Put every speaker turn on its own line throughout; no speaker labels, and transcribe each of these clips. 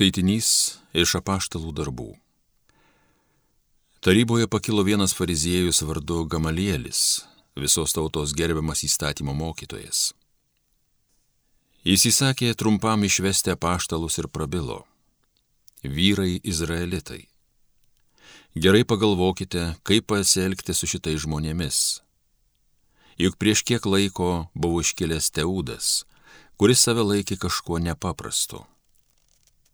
Skaitinys iš apaštalų darbų. Taryboje pakilo vienas fariziejus vardu Gamalielis, visos tautos gerbiamas įstatymo mokytojas. Jis įsakė trumpam išvesti apaštalus ir prabilo. Vyrai izraelitai. Gerai pagalvokite, kaip pasielgti su šitais žmonėmis. Juk prieš kiek laiko buvo iškilęs Teudas, kuris save laikė kažkuo nepaprastu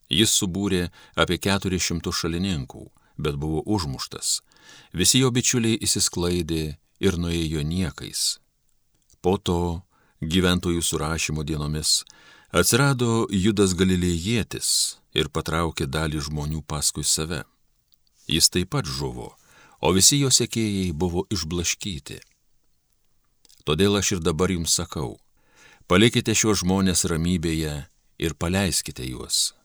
Jis subūrė apie 400 šalininkų, bet buvo užmuštas. Visi jo bičiuliai įsisklaidė ir nuėjo niekais. Po to, gyventojų surašymo dienomis, atsirado Judas Galilėjietis ir patraukė dalį žmonių paskui save. Jis taip pat žuvo, o visi jo sekėjai buvo išblaškyti. Todėl aš ir dabar jums sakau, palikite šios žmonės ramybėje ir paleiskite juos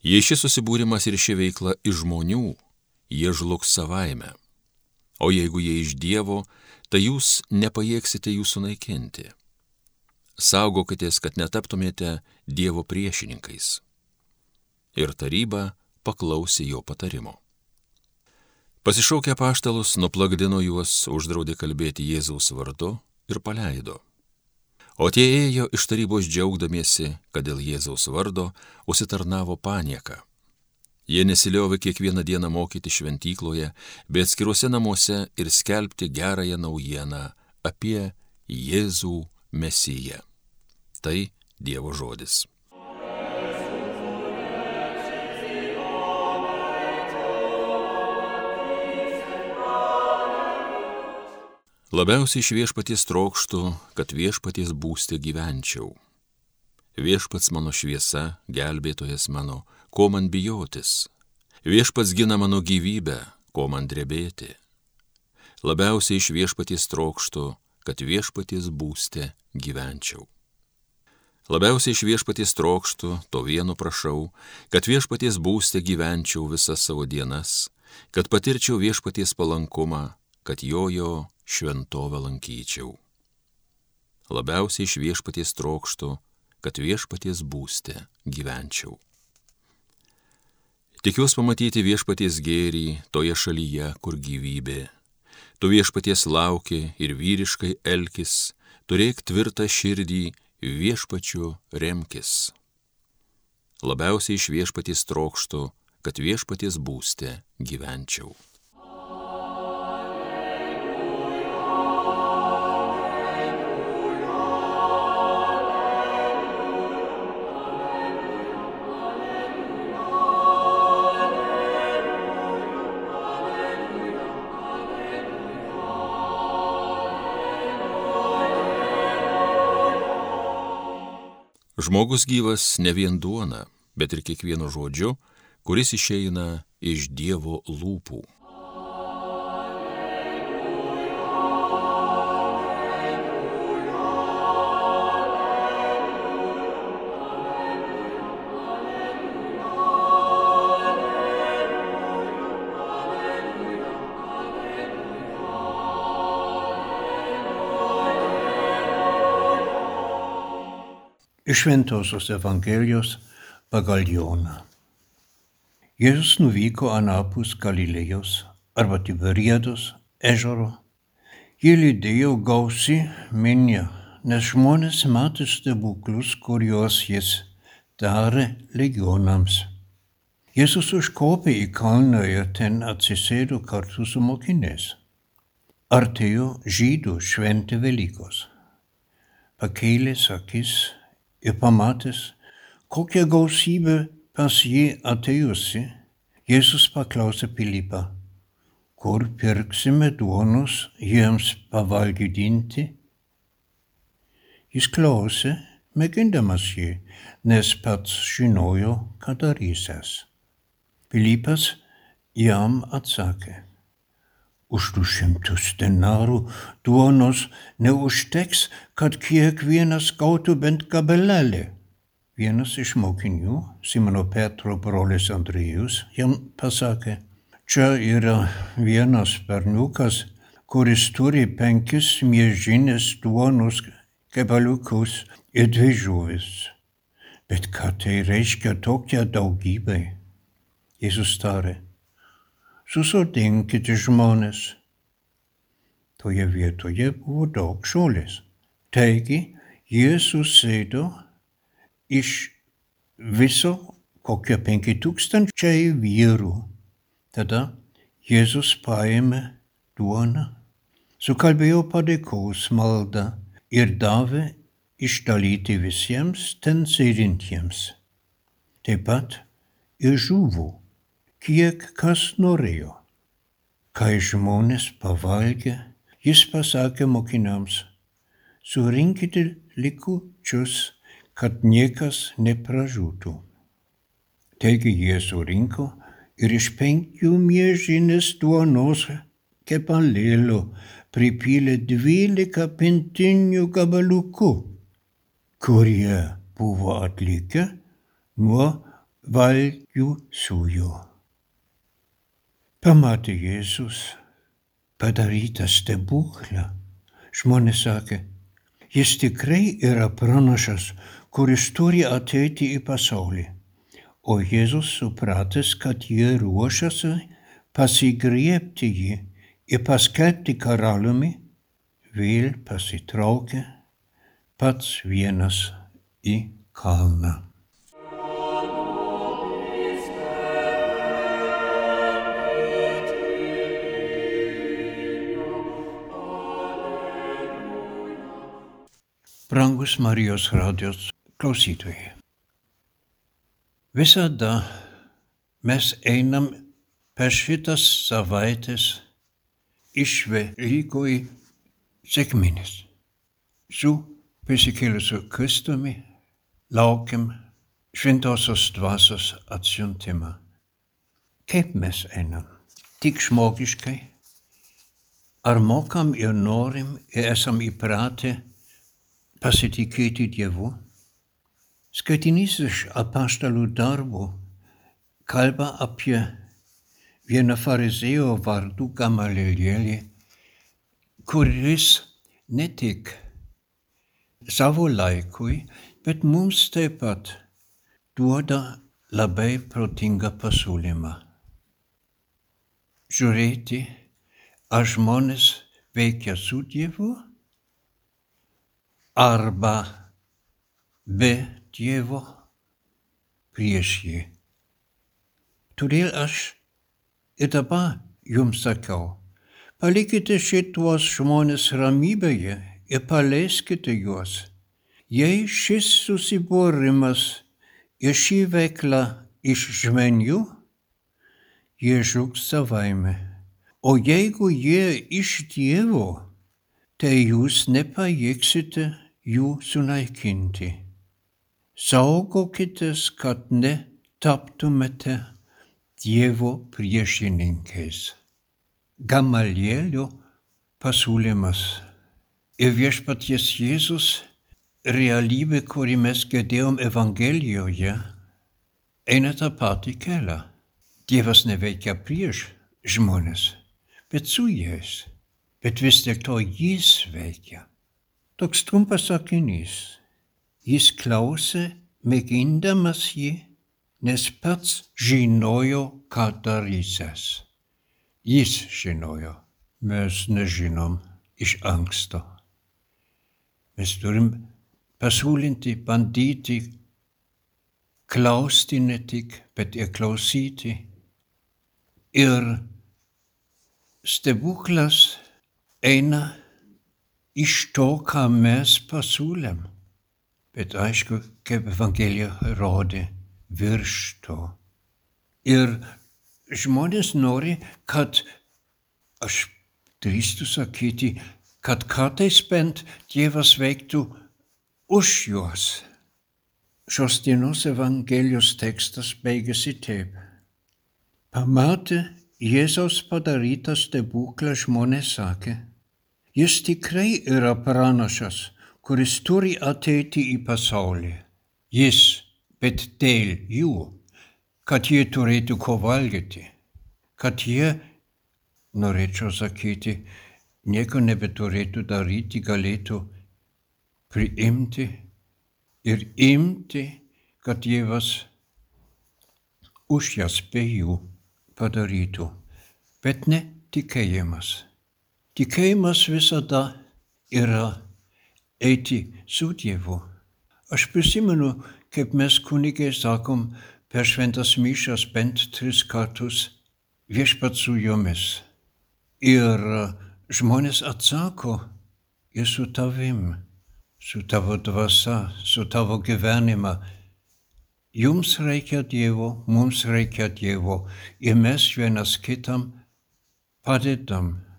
Jei šis susibūrimas ir ši veikla iš žmonių, jie žlugs savaime. O jeigu jie iš Dievo, tai jūs nepajėgsite jų sunaikinti. Saugokitės, kad netaptumėte Dievo priešininkais. Ir taryba paklausė jo patarimo. Pasišaukę paštalus, nuplagdino juos, uždraudė kalbėti Jėzaus vardu ir paleido. O tie ėjo iš tarybos džiaugdamiesi, kad dėl Jėzaus vardo užsitarnavo panieką. Jie nesiliovė kiekvieną dieną mokyti šventykloje, bet skiruose namuose ir skelbti gerąją naujieną apie Jėzų Mesiją. Tai Dievo žodis. Labiausiai iš viešpaties trokštų, kad viešpaties būstė gyvenčiau. Viešpats mano šviesa, gelbėtojas mano, ko man bijotis. Viešpats gina mano gyvybę, ko man drebėti. Labiausiai iš viešpaties trokštų, kad viešpaties būstė gyvenčiau. Labiausiai iš viešpaties trokštų, to vieno prašau, kad viešpaties būstė gyvenčiau visas savo dienas, kad patirčiau viešpaties palankumą, kad jojo šventovę lankyčiau. Labiausiai iš viešpaties trokštų, kad viešpaties būste gyvenčiau. Tikiuosi pamatyti viešpaties gėrį toje šalyje, kur gyvybė. Tu viešpaties lauki ir vyriškai elkis, turėk tvirtą širdį, viešpačiu remkis. Labiausiai iš viešpaties trokštų, kad viešpaties būste gyvenčiau. Žmogus gyvas ne vien duona, bet ir kiekvienu žodžiu, kuris išeina iš Dievo lūpų.
Iš Šventosios Evangelijos pagal Joną. Jėzus nuvyko anapus Galilėjos arba Tiberiedos ežero. Jį lydėjo gausi minė, nes žmonės matė stebuklus, kuriuos jis darė legionams. Jėzus užkopė į kalną ir ten atsisėdo kartu su mokiniais. Artėjo žydų šventė Velykos. Pakėlęs akis ir pamatęs, kokia gausybė pas jį atėjusi, Jėzus paklausė Pilypą, kur pirksime duonos jiems pavalgydinti? Jis klausė, mėgindamas jį, nes pats žinojo, ką darysęs. Pilypas jam atsakė, už du šimtus denarų duonos neužteks, kad kiekvienas gautų bent gabelelį. Vienas iš mokinių, Simono Petro brolis Andrijus, jam pasakė, čia yra vienas berniukas, kuris turi penkis miežinės duonos kebaliukus ir dvi žuvis. Bet ką tai reiškia tokia daugybė? Jėzus tarė, susodinkite žmonės. Toje vietoje buvo daug žolės. Taigi, jie susėdo iš viso kokie penki tūkstančiai vyrų. Tada Jėzus paėmė duoną, sukalbėjo padėkos maldą ir davė išdalyti visiems ten sėdintiems. Taip pat ir žuvų, kiek kas norėjo. Kai žmonės pavalgė, jis pasakė mokiniams, surinkite likučius, kad niekas nepražūtų. Taigi jie surinko ir iš penkių miežinės duonos kepalėlių pripylė dvylika pintinių gabaliukų kurie buvo atlikę nuo valgių sujų. Pamatė Jėzus padarytą stebuklą. Žmonės sakė, jis tikrai yra pranašas, kuris turi ateiti į pasaulį. O Jėzus supratęs, kad jie ruošiasi pasigriepti jį ir paskelbti karaliumi, vėl pasitraukė pats vienas į kalną. Brangus Marijos radijos klausytojai. Visada mes einam per šitas savaitės iš Velykų į sėkminės su prisikėlusiu Kristumi laukiam šventosios dvasios atsiuntimą. Kaip mes einam? Tik žmogiškai? Ar mokam ir norim ir esam įpratę pasitikėti Dievu? Skaitinys iš apaštalų darbų kalba apie vieną farizėjo vardu Gamalielį, kuris ne tik savo laikui, bet mums taip pat duoda labai protingą pasiūlymą. Žiūrėti, ar žmonės veikia su Dievu arba be Dievo prieš jį. Todėl aš ir dabar jums sakau, palikite šitos žmonės ramybėje ir paleiskite juos. Jei šis susibūrimas ir šį veiklą iš žmonių, jie žuks savaime. O jeigu jie iš Dievo, tai jūs nepajėgsite jų sunaikinti. Saugokitės, kad netaptumėte Dievo priešininkais. Gamalielio pasiūlymas ir viešpaties Jėzus realybė, kurį mes girdėjom Evangelijoje, eina tą patį kelią. Dievas neveikia prieš žmonės, bet su jais. Bet vis dėlto jis veikia. Toks trumpas sakinys. Jis klausė, mėgindamas jį, nes pats žinojo, ką darysės. Jis žinojo, mes nežinom iš anksto. Mes turim pasiūlinti, bandyti, klausti ne tik, bet ir klausyti. Ir stebuklas eina iš to, ką mes pasiūlėm. Bet aišku, kaip Evangelija rodė, virš to. Ir žmonės nori, kad aš drįstu sakyti, kad kartais bent Dievas veiktų už juos. Šios dienos Evangelijos tekstas baigėsi taip. Pamatę Jėzaus padarytą stebuklą žmonės sakė, jis tikrai yra pranašas, kuris turi ateiti į pasaulį. Jis, bet dėl jų, kad jie turėtų ko valgyti, kad jie, norėčiau sakyti, nieko nebeturėtų daryti, galėtų priimti ir imti kad Dievas už jas be jų padarytų, bet ne tikėjimas. Tikėjimas visada yra eiti su Dievu. Aš prisimenu, kaip mes kunigai sakom per šventas mišas bent tris kartus viešpat su jomis. Ir žmonės atsako ir su tavim, su tavo dvasia, su tavo gyvenimą Jums reikia Dievo, mums reikia Dievo ir mes vienas kitam padedam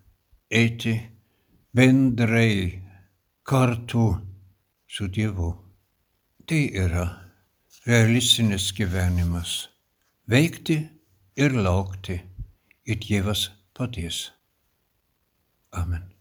eiti bendrai kartu su Dievu. Tai yra realistinis gyvenimas. Veikti ir laukti ir Dievas padės. Amen.